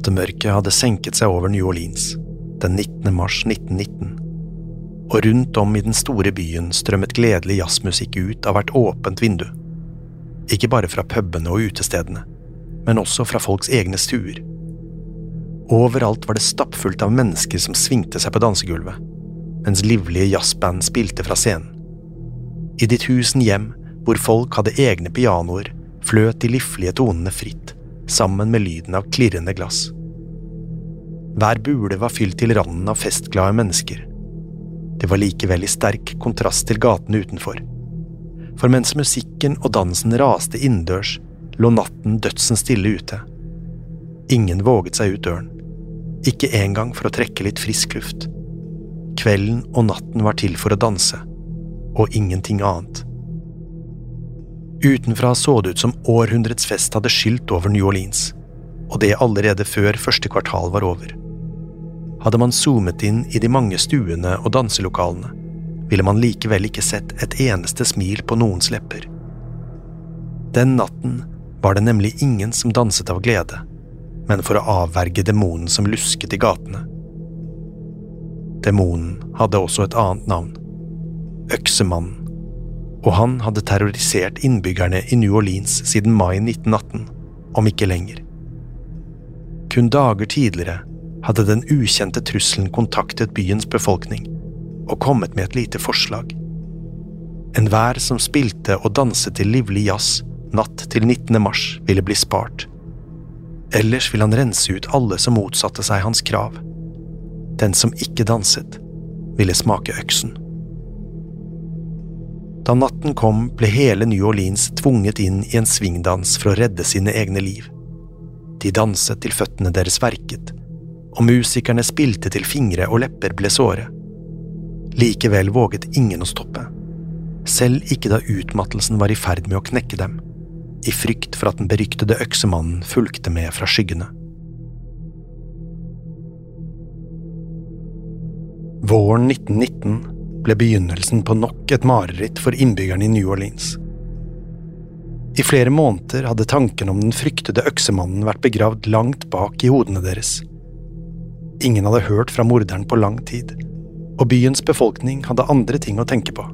Nattemørket hadde senket seg over New Orleans den 19. mars 1919, og rundt om i den store byen strømmet gledelig jazzmusikk ut av hvert åpent vindu. Ikke bare fra pubene og utestedene, men også fra folks egne stuer. Overalt var det stappfullt av mennesker som svingte seg på dansegulvet, mens livlige jazzband spilte fra scenen. I ditt husen hjem, hvor folk hadde egne pianoer, fløt de liflige tonene fritt, sammen med lyden av klirrende glass. Hver bule var fylt til randen av festglade mennesker. Det var likevel i sterk kontrast til gatene utenfor. For mens musikken og dansen raste innendørs, lå natten dødsen stille ute. Ingen våget seg ut døren, ikke engang for å trekke litt frisk luft. Kvelden og natten var til for å danse, og ingenting annet. Utenfra så det ut som århundrets fest hadde skylt over New Orleans, og det allerede før første kvartal var over. Hadde man zoomet inn i de mange stuene og danselokalene, ville man likevel ikke sett et eneste smil på noens lepper. Den natten var det nemlig ingen som danset av glede, men for å avverge demonen som lusket i gatene. Demonen hadde også et annet navn – Øksemannen og han hadde terrorisert innbyggerne i New Orleans siden mai 1918, om ikke lenger. Kun dager tidligere hadde den ukjente trusselen kontaktet byens befolkning og kommet med et lite forslag. Enhver som spilte og danset til livlig jazz natt til 19. mars, ville bli spart. Ellers ville han rense ut alle som motsatte seg hans krav. Den som ikke danset, ville smake øksen. Da natten kom, ble hele New Orleans tvunget inn i en svingdans for å redde sine egne liv. De danset til føttene deres verket, og musikerne spilte til fingre og lepper ble såre. Likevel våget ingen å stoppe, selv ikke da utmattelsen var i ferd med å knekke dem, i frykt for at den beryktede øksemannen fulgte med fra skyggene. Våren 1919 ble begynnelsen på nok et mareritt for innbyggerne i New Orleans. I flere måneder hadde tanken om den fryktede øksemannen vært begravd langt bak i hodene deres. Ingen hadde hørt fra morderen på lang tid, og byens befolkning hadde andre ting å tenke på.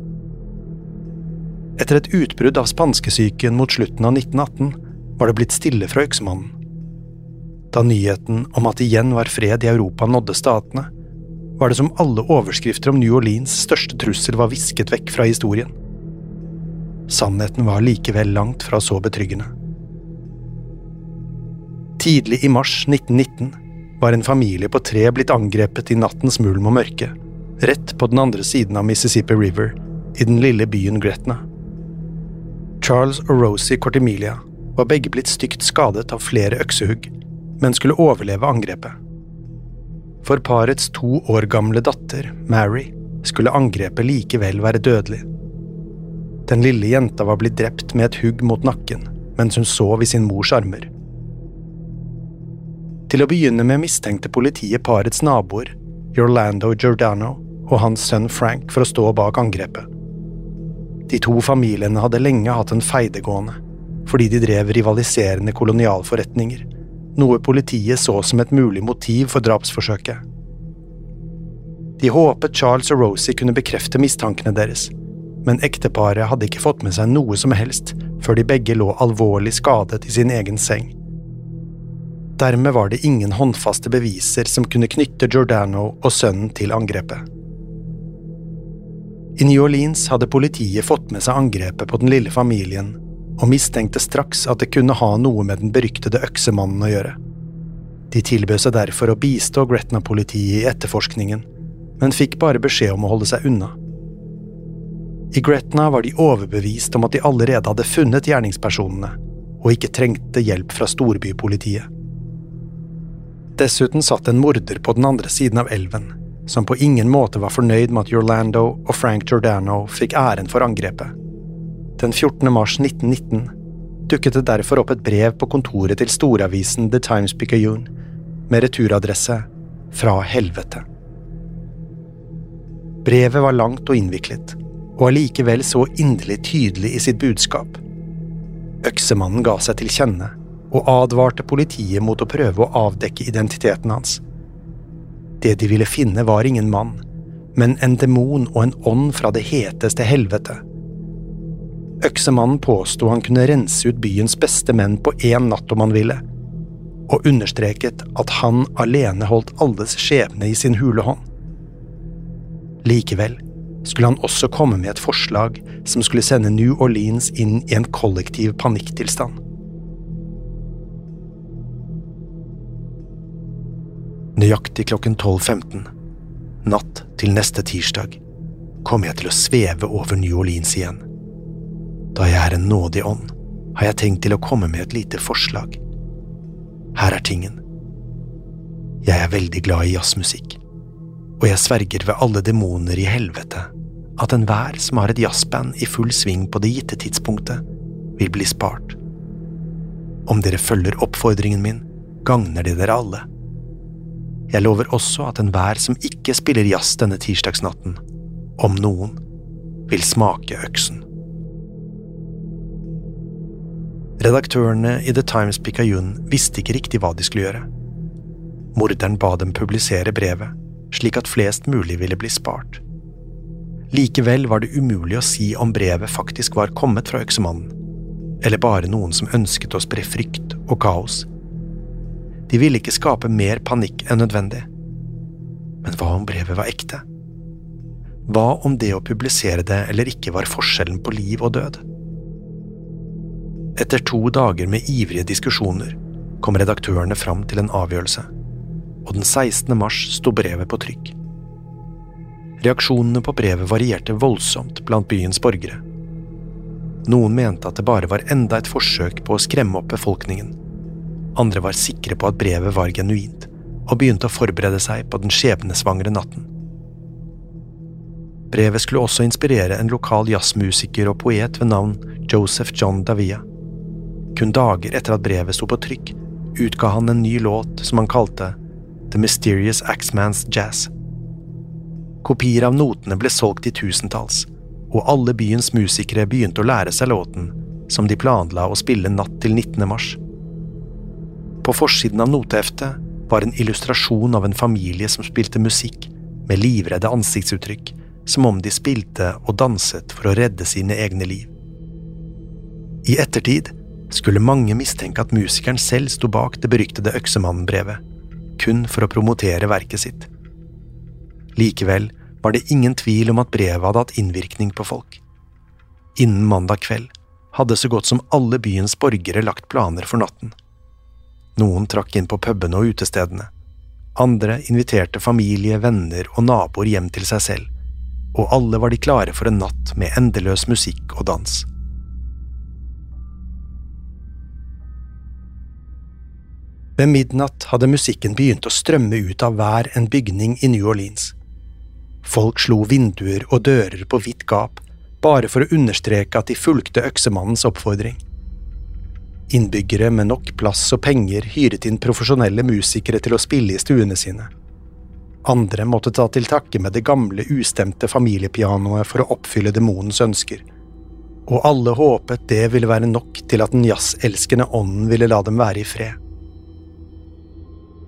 Etter et utbrudd av spanskesyken mot slutten av 1918 var det blitt stille fra øksemannen. Da nyheten om at igjen var fred i Europa nådde statene, var det som alle overskrifter om New Orleans største trussel var visket vekk fra historien. Sannheten var likevel langt fra så betryggende. Tidlig i mars 1919 var en familie på tre blitt angrepet i nattens mulm og mørke, rett på den andre siden av Mississippi River, i den lille byen Gretna. Charles og Rosie Cortemilia var begge blitt stygt skadet av flere øksehugg, men skulle overleve angrepet. For parets to år gamle datter, Mary, skulle angrepet likevel være dødelig. Den lille jenta var blitt drept med et hugg mot nakken mens hun sov i sin mors armer. Til å begynne med mistenkte politiet parets naboer, Orlando Giordano og hans sønn Frank, for å stå bak angrepet. De to familiene hadde lenge hatt en feidegående, fordi de drev rivaliserende kolonialforretninger, noe politiet så som et mulig motiv for drapsforsøket. De håpet Charles og Rosie kunne bekrefte mistankene deres, men ekteparet hadde ikke fått med seg noe som helst før de begge lå alvorlig skadet i sin egen seng. Dermed var det ingen håndfaste beviser som kunne knytte Giordano og sønnen til angrepet. I New Orleans hadde politiet fått med seg angrepet på den lille familien, og mistenkte straks at det kunne ha noe med den beryktede øksemannen å gjøre. De tilbød seg derfor å bistå Gretna-politiet i etterforskningen, men fikk bare beskjed om å holde seg unna. I Gretna var de overbevist om at de allerede hadde funnet gjerningspersonene, og ikke trengte hjelp fra storbypolitiet. Dessuten satt en morder på den andre siden av elven, som på ingen måte var fornøyd med at Orlando og Frank Giordano fikk æren for angrepet. Den 14. mars 1919 dukket det derfor opp et brev på kontoret til storavisen The Times Picayune med returadresse Fra helvete. Brevet var langt og innviklet, og allikevel så inderlig tydelig i sitt budskap. Øksemannen ga seg til kjenne og advarte politiet mot å prøve å avdekke identiteten hans. Det de ville finne, var ingen mann, men en demon og en ånd fra det heteste helvete. Øksemannen påsto han kunne rense ut byens beste menn på én natt om han ville, og understreket at han alene holdt alles skjebne i sin hule hånd. Likevel skulle han også komme med et forslag som skulle sende New Orleans inn i en kollektiv panikktilstand. Nøyaktig klokken 12.15, natt til neste tirsdag, kommer jeg til å sveve over New Orleans igjen. Da jeg er en nådig ånd, har jeg tenkt til å komme med et lite forslag. Her er tingen. Jeg er veldig glad i jazzmusikk, og jeg sverger ved alle demoner i helvete at enhver som har et jazzband i full sving på det gitte tidspunktet, vil bli spart. Om dere følger oppfordringen min, gagner det dere alle. Jeg lover også at enhver som ikke spiller jazz denne tirsdagsnatten, om noen, vil smake øksen. Redaktørene i The Times Picayune visste ikke riktig hva de skulle gjøre. Morderen ba dem publisere brevet, slik at flest mulig ville bli spart. Likevel var det umulig å si om brevet faktisk var kommet fra øksemannen, eller bare noen som ønsket å spre frykt og kaos de ville ikke skape mer panikk enn nødvendig. Men hva om brevet var ekte? Hva om det å publisere det eller ikke var forskjellen på liv og død? Etter to dager med ivrige diskusjoner kom redaktørene fram til en avgjørelse, og den 16. mars sto brevet på trykk. Reaksjonene på brevet varierte voldsomt blant byens borgere. Noen mente at det bare var enda et forsøk på å skremme opp befolkningen andre var sikre på at brevet var genuint, og begynte å forberede seg på den skjebnesvangre natten. Brevet skulle også inspirere en lokal jazzmusiker og poet ved navn Joseph John Davia. Kun dager etter at brevet sto på trykk, utga han en ny låt som han kalte The Mysterious Axeman's Jazz. Kopier av notene ble solgt i tusentalls, og alle byens musikere begynte å lære seg låten, som de planla å spille natt til 19. mars. På forsiden av noteheftet var en illustrasjon av en familie som spilte musikk, med livredde ansiktsuttrykk, som om de spilte og danset for å redde sine egne liv. I ettertid skulle mange mistenke at musikeren selv sto bak det beryktede Øksemannen-brevet, kun for å promotere verket sitt. Likevel var det ingen tvil om at brevet hadde hatt innvirkning på folk. Innen mandag kveld hadde så godt som alle byens borgere lagt planer for natten. Noen trakk inn på pubene og utestedene, Andre inviterte familie, venner og naboer hjem til seg selv, og alle var de klare for en natt med endeløs musikk og dans. Ved midnatt hadde musikken begynt å strømme ut av hver en bygning i New Orleans. Folk slo vinduer og dører på vidt gap, bare for å understreke at de fulgte øksemannens oppfordring. Innbyggere med nok plass og penger hyret inn profesjonelle musikere til å spille i stuene sine. Andre måtte ta til takke med det gamle, ustemte familiepianoet for å oppfylle demonens ønsker. Og alle håpet det ville være nok til at den jazzelskende ånden ville la dem være i fred.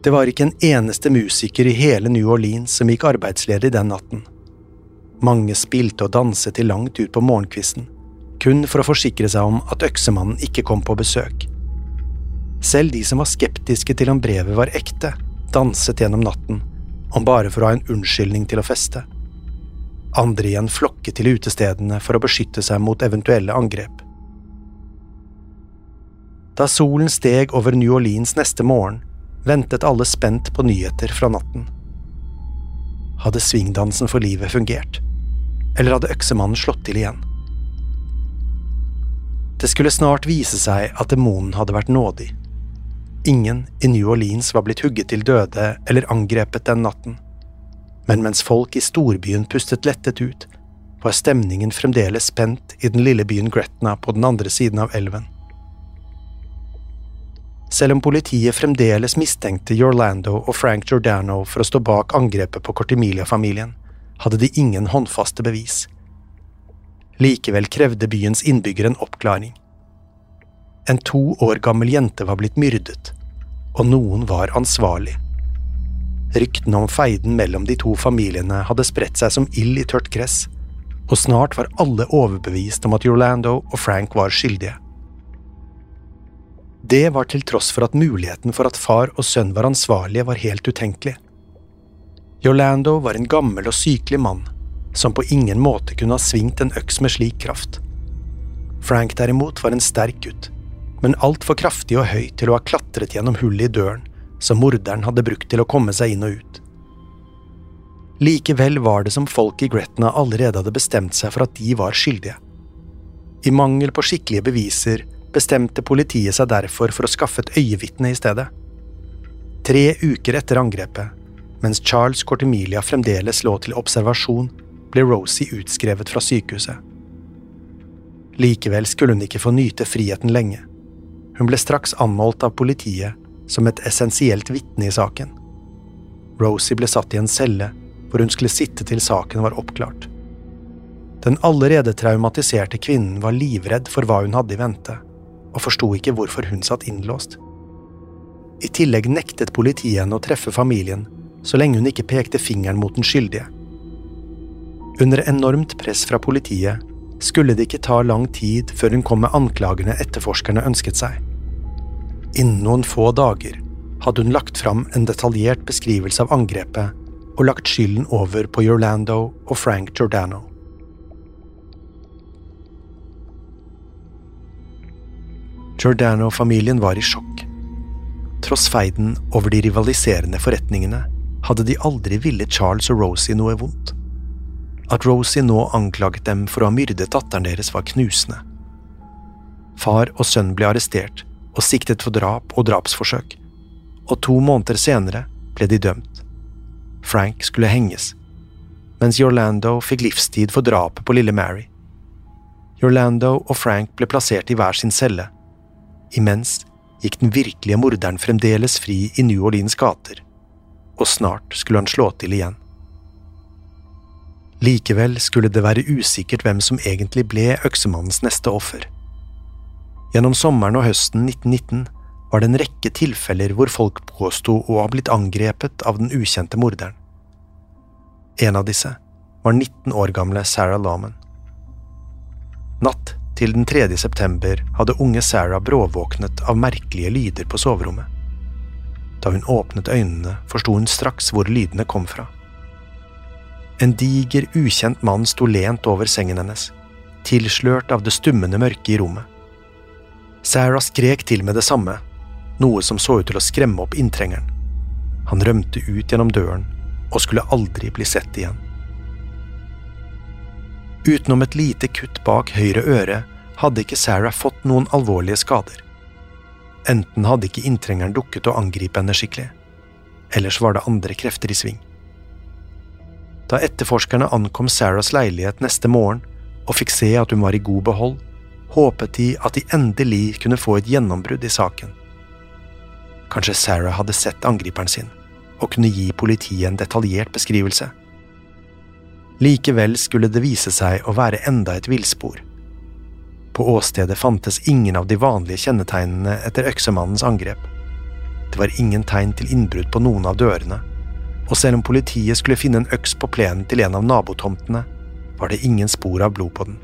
Det var ikke en eneste musiker i hele New Orleans som gikk arbeidsledig den natten. Mange spilte og danset til langt ut på morgenkvisten, kun for å forsikre seg om at øksemannen ikke kom på besøk. Selv de som var skeptiske til om brevet var ekte, danset gjennom natten, om bare for å ha en unnskyldning til å feste. Andre igjen flokket til utestedene for å beskytte seg mot eventuelle angrep. Da solen steg over New Orleans neste morgen, ventet alle spent på nyheter fra natten. Hadde svingdansen for livet fungert? Eller hadde øksemannen slått til igjen? Det skulle snart vise seg at demonen hadde vært nådig. Ingen i New Orleans var blitt hugget til døde eller angrepet den natten. Men mens folk i storbyen pustet lettet ut, var stemningen fremdeles spent i den lille byen Gretna på den andre siden av elven. Selv om politiet fremdeles mistenkte Orlando og Frank Giordano for å stå bak angrepet på Cortimilia-familien, hadde de ingen håndfaste bevis. Likevel krevde byens innbyggere en oppklaring. En to år gammel jente var blitt myrdet, og noen var ansvarlig. Ryktene om feiden mellom de to familiene hadde spredt seg som ild i tørt gress, og snart var alle overbevist om at Orlando og Frank var skyldige. Det var til tross for at muligheten for at far og sønn var ansvarlige, var helt utenkelig. Yolando var en gammel og sykelig mann, som på ingen måte kunne ha svingt en øks med slik kraft. Frank derimot var en sterk gutt, men altfor kraftig og høy til å ha klatret gjennom hullet i døren som morderen hadde brukt til å komme seg inn og ut. Likevel var det som folk i Gretna allerede hadde bestemt seg for at de var skyldige. I mangel på skikkelige beviser bestemte politiet seg derfor for å skaffe et øyevitne i stedet. Tre uker etter angrepet, mens Charles Cortemilia fremdeles lå til observasjon, ble Rosie utskrevet fra sykehuset. Likevel skulle hun ikke få nyte friheten lenge. Hun ble straks anholdt av politiet som et essensielt vitne i saken. Rosie ble satt i en celle hvor hun skulle sitte til saken var oppklart. Den allerede traumatiserte kvinnen var livredd for hva hun hadde i vente og forsto ikke hvorfor hun satt innlåst. I tillegg nektet politiet henne å treffe familien så lenge hun ikke pekte fingeren mot den skyldige. Under enormt press fra politiet skulle det ikke ta lang tid før hun kom med anklagene etterforskerne ønsket seg. Innen noen få dager hadde hun lagt fram en detaljert beskrivelse av angrepet og lagt skylden over på Orlando og Frank Giordano. Giordano-familien var i sjokk. Tross feiden over de rivaliserende forretningene hadde de aldri villet Charles og Rosie noe vondt. At Rosie nå anklaget dem for å ha myrdet datteren deres, var knusende. Far og sønn ble arrestert og siktet for drap og drapsforsøk, og to måneder senere ble de dømt. Frank skulle henges, mens Orlando fikk livstid for drapet på lille Mary. Orlando og Frank ble plassert i hver sin celle, Imens gikk den virkelige morderen fremdeles fri i New Orleans gater, og snart skulle han slå til igjen. Likevel skulle det være usikkert hvem som egentlig ble øksemannens neste offer. Gjennom sommeren og høsten 1919 var det en rekke tilfeller hvor folk påsto å ha blitt angrepet av den ukjente morderen. En av disse var 19 år gamle Sarah Lawman. Natt til den 3. september hadde unge Sarah bråvåknet av merkelige lyder på soverommet. Da hun åpnet øynene, forsto hun straks hvor lydene kom fra. En diger, ukjent mann sto lent over sengen hennes, tilslørt av det stummende mørket i rommet. Sarah skrek til med det samme, noe som så ut til å skremme opp inntrengeren. Han rømte ut gjennom døren og skulle aldri bli sett igjen. Utenom et lite kutt bak høyre øre hadde ikke Sarah fått noen alvorlige skader. Enten hadde ikke inntrengeren dukket og angrepet henne skikkelig, ellers var det andre krefter i sving. Da etterforskerne ankom Sarahs leilighet neste morgen og fikk se at hun var i god behold, håpet de at de endelig kunne få et gjennombrudd i saken. Kanskje Sarah hadde sett angriperen sin og kunne gi politiet en detaljert beskrivelse. Likevel skulle det vise seg å være enda et villspor. På åstedet fantes ingen av de vanlige kjennetegnene etter øksemannens angrep. Det var ingen tegn til innbrudd på noen av dørene, og selv om politiet skulle finne en øks på plenen til en av nabotomtene, var det ingen spor av blod på den.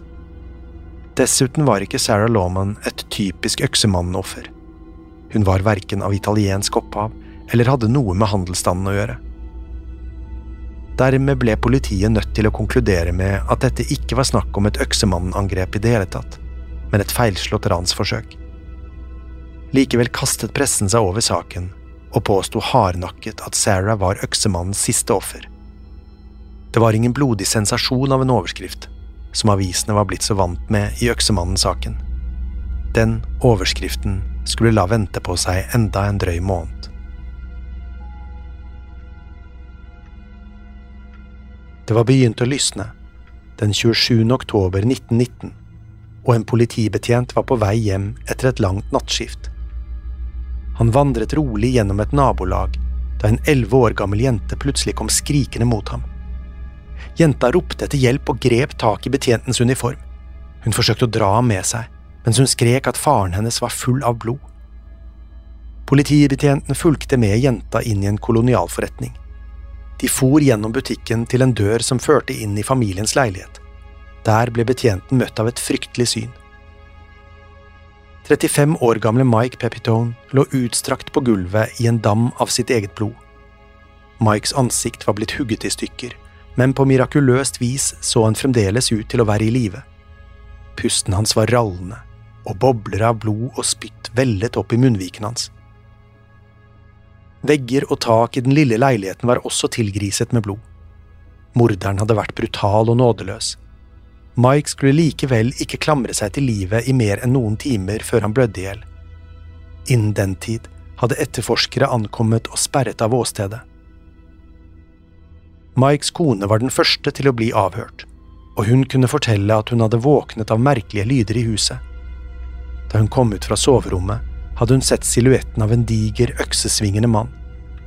Dessuten var ikke Sarah Lawman et typisk øksemannoffer. Hun var verken av italiensk opphav eller hadde noe med handelsstanden å gjøre. Dermed ble politiet nødt til å konkludere med at dette ikke var snakk om et øksemannangrep i det hele tatt, men et feilslått ransforsøk. Likevel kastet pressen seg over saken og påsto hardnakket at Sarah var øksemannens siste offer. Det var ingen blodig sensasjon av en overskrift, som avisene var blitt så vant med i Øksemannen-saken. Den overskriften skulle la vente på seg enda en drøy måned. Det var begynt å lysne, den 27. oktober 1919, og en politibetjent var på vei hjem etter et langt nattskift. Han vandret rolig gjennom et nabolag da en elleve år gammel jente plutselig kom skrikende mot ham. Jenta ropte etter hjelp og grep tak i betjentens uniform. Hun forsøkte å dra ham med seg, mens hun skrek at faren hennes var full av blod. Politibetjenten fulgte med jenta inn i en kolonialforretning. De for gjennom butikken til en dør som førte inn i familiens leilighet. Der ble betjenten møtt av et fryktelig syn. 35 år gamle Mike Pepitone lå utstrakt på gulvet i en dam av sitt eget blod. Mikes ansikt var blitt hugget i stykker, men på mirakuløst vis så han fremdeles ut til å være i live. Pusten hans var rallende, og bobler av blod og spytt vellet opp i munnviken hans. Vegger og tak i den lille leiligheten var også tilgriset med blod. Morderen hadde vært brutal og nådeløs. Mike skulle likevel ikke klamre seg til livet i mer enn noen timer før han blødde i hjel. Innen den tid hadde etterforskere ankommet og sperret av åstedet. Mikes kone var den første til å bli avhørt, og hun kunne fortelle at hun hadde våknet av merkelige lyder i huset. Da hun kom ut fra soverommet, hadde hun sett silhuetten av en diger, øksesvingende mann,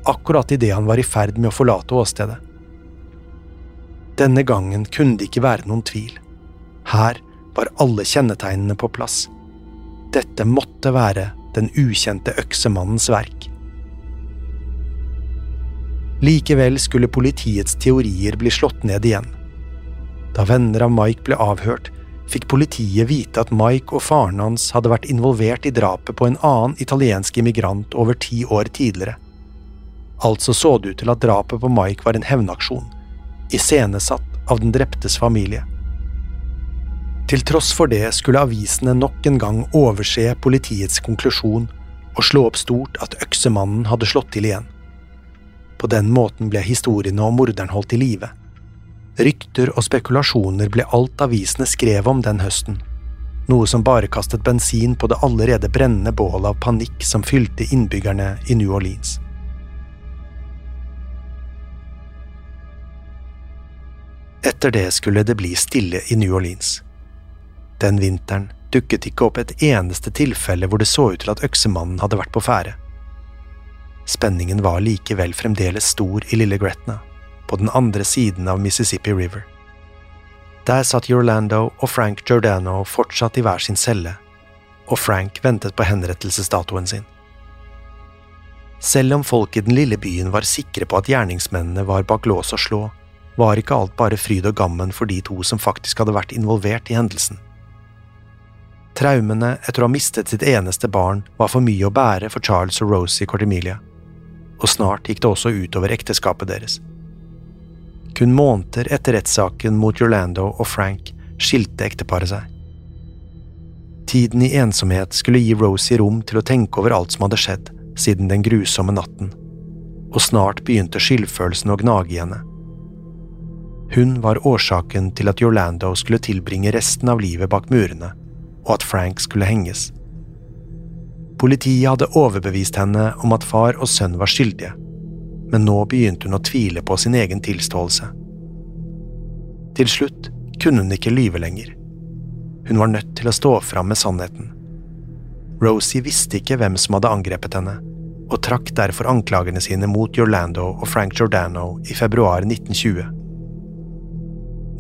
akkurat idet han var i ferd med å forlate åstedet. Denne gangen kunne det ikke være noen tvil. Her var alle kjennetegnene på plass. Dette måtte være den ukjente øksemannens verk. Likevel skulle politiets teorier bli slått ned igjen. Da venner av Mike ble avhørt, fikk politiet vite at Mike og faren hans hadde vært involvert i drapet på en annen italiensk immigrant over ti år tidligere. Altså så det ut til at drapet på Mike var en hevnaksjon, iscenesatt av den dreptes familie. Til tross for det skulle avisene nok en gang overse politiets konklusjon og slå opp stort at øksemannen hadde slått til igjen. På den måten ble historiene om morderen holdt i live. Rykter og spekulasjoner ble alt avisene skrev om den høsten, noe som bare kastet bensin på det allerede brennende bålet av panikk som fylte innbyggerne i New Orleans. Etter det skulle det bli stille i New Orleans. Den vinteren dukket ikke opp et eneste tilfelle hvor det så ut til at øksemannen hadde vært på ferde. Spenningen var likevel fremdeles stor i lille Gretna, på den andre siden av Mississippi River. Der satt Orlando og Frank Giordano fortsatt i hver sin celle, og Frank ventet på henrettelsesdatoen sin. Selv om folk i den lille byen var sikre på at gjerningsmennene var bak lås og slå, var ikke alt bare fryd og gammen for de to som faktisk hadde vært involvert i hendelsen. Traumene etter å ha mistet sitt eneste barn var for mye å bære for Charles og Rosie Cortemilia, og snart gikk det også utover ekteskapet deres. Kun måneder etter rettssaken mot Orlando og Frank skilte ekteparet seg. Tiden i ensomhet skulle gi Rosie rom til å tenke over alt som hadde skjedd siden den grusomme natten, og snart begynte skyldfølelsen å gnage i henne. Hun var årsaken til at Orlando skulle tilbringe resten av livet bak murene, og at Frank skulle henges. Politiet hadde overbevist henne om at far og sønn var skyldige, men nå begynte hun å tvile på sin egen tilståelse. Til slutt kunne hun ikke lyve lenger. Hun var nødt til å stå fram med sannheten. Rosie visste ikke hvem som hadde angrepet henne, og trakk derfor anklagene sine mot Orlando og Frank Giordano i februar 1920.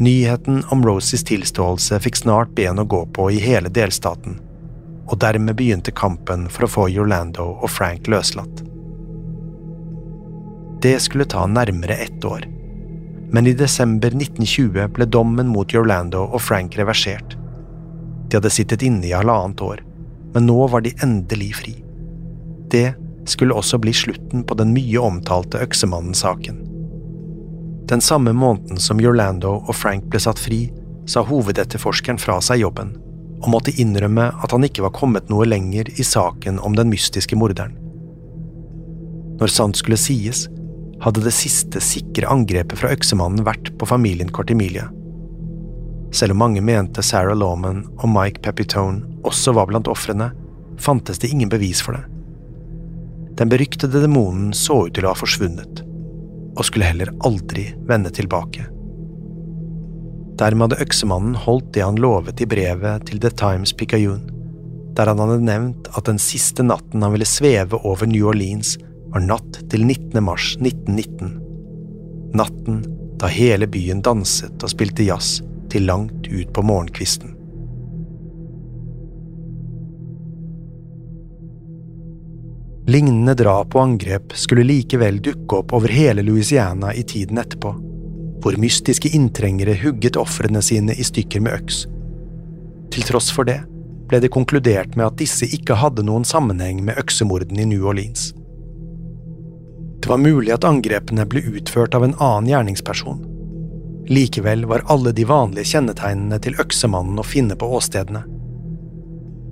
Nyheten om Rosies tilståelse fikk snart ben å gå på i hele delstaten, og dermed begynte kampen for å få Orlando og Frank løslatt. Det skulle ta nærmere ett år, men i desember 1920 ble dommen mot Orlando og Frank reversert. De hadde sittet inne i halvannet år, men nå var de endelig fri. Det skulle også bli slutten på den mye omtalte Øksemannen-saken. Den samme måneden som Orlando og Frank ble satt fri, sa hovedetterforskeren fra seg jobben, og måtte innrømme at han ikke var kommet noe lenger i saken om den mystiske morderen. Når sant skulle sies, hadde det siste sikre angrepet fra øksemannen vært på familien Cortimilia. Selv om mange mente Sarah Lawman og Mike Pepitone også var blant ofrene, fantes det ingen bevis for det. Den beryktede demonen så ut til å ha forsvunnet og skulle heller aldri vende tilbake. Dermed hadde øksemannen holdt det han lovet i brevet til The Times Picayune, der han hadde nevnt at den siste natten han ville sveve over New Orleans, var natt til 19. mars 1919. Natten da hele byen danset og spilte jazz til langt ut på morgenkvisten. Lignende drap og angrep skulle likevel dukke opp over hele Louisiana i tiden etterpå, hvor mystiske inntrengere hugget ofrene sine i stykker med øks. Til tross for det ble det konkludert med at disse ikke hadde noen sammenheng med øksemordene i New Orleans. Det var mulig at angrepene ble utført av en annen gjerningsperson. Likevel var alle de vanlige kjennetegnene til øksemannen å finne på åstedene.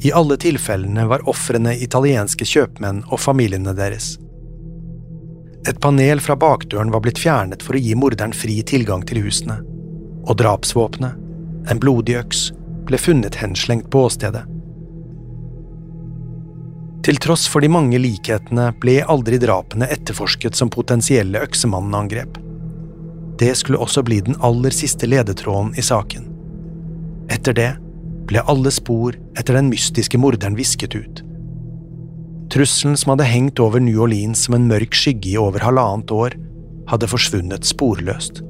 I alle tilfellene var ofrene italienske kjøpmenn og familiene deres. Et panel fra bakdøren var blitt fjernet for å gi morderen fri tilgang til husene, og drapsvåpenet, en blodig øks, ble funnet henslengt på åstedet. Til tross for de mange likhetene ble aldri drapene etterforsket som potensielle øksemannangrep. Det skulle også bli den aller siste ledetråden i saken. Etter det ble alle spor etter den mystiske morderen visket ut. Trusselen som hadde hengt over New Orleans som en mørk skygge i over halvannet år, hadde forsvunnet sporløst.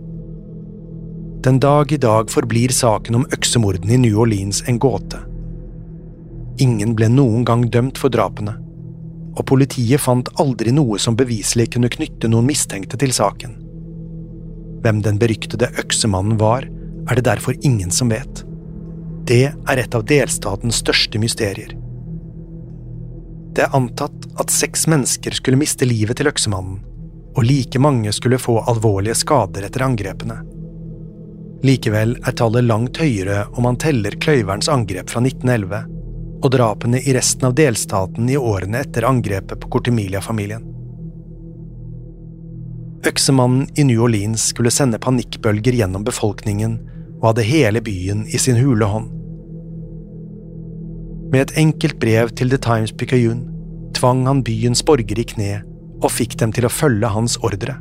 Den dag i dag forblir saken om øksemordene i New Orleans en gåte. Ingen ble noen gang dømt for drapene, og politiet fant aldri noe som beviselig kunne knytte noen mistenkte til saken. Hvem den beryktede øksemannen var, er det derfor ingen som vet. Det er et av delstatens største mysterier. Det er antatt at seks mennesker skulle miste livet til øksemannen, og like mange skulle få alvorlige skader etter angrepene. Likevel er tallet langt høyere om man teller kløyverens angrep fra 1911 og drapene i resten av delstaten i årene etter angrepet på Cortemilia-familien. Øksemannen i New Orleans skulle sende panikkbølger gjennom befolkningen og hadde hele byen i sin hule hånd. Med et enkelt brev til The Times Picayune tvang han byens borgere i kne og fikk dem til å følge hans ordre.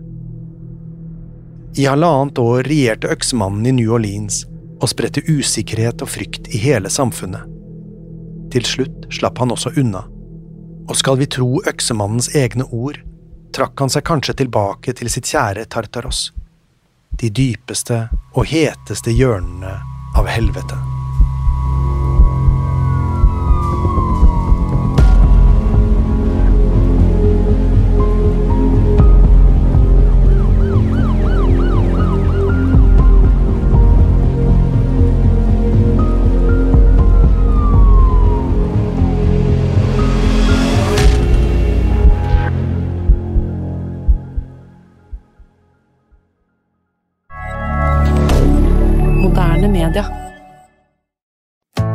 I halvannet år regjerte øksemannen i New Orleans og spredte usikkerhet og frykt i hele samfunnet. Til slutt slapp han også unna, og skal vi tro øksemannens egne ord, trakk han seg kanskje tilbake til sitt kjære Tartaros, de dypeste og heteste hjørnene av helvete.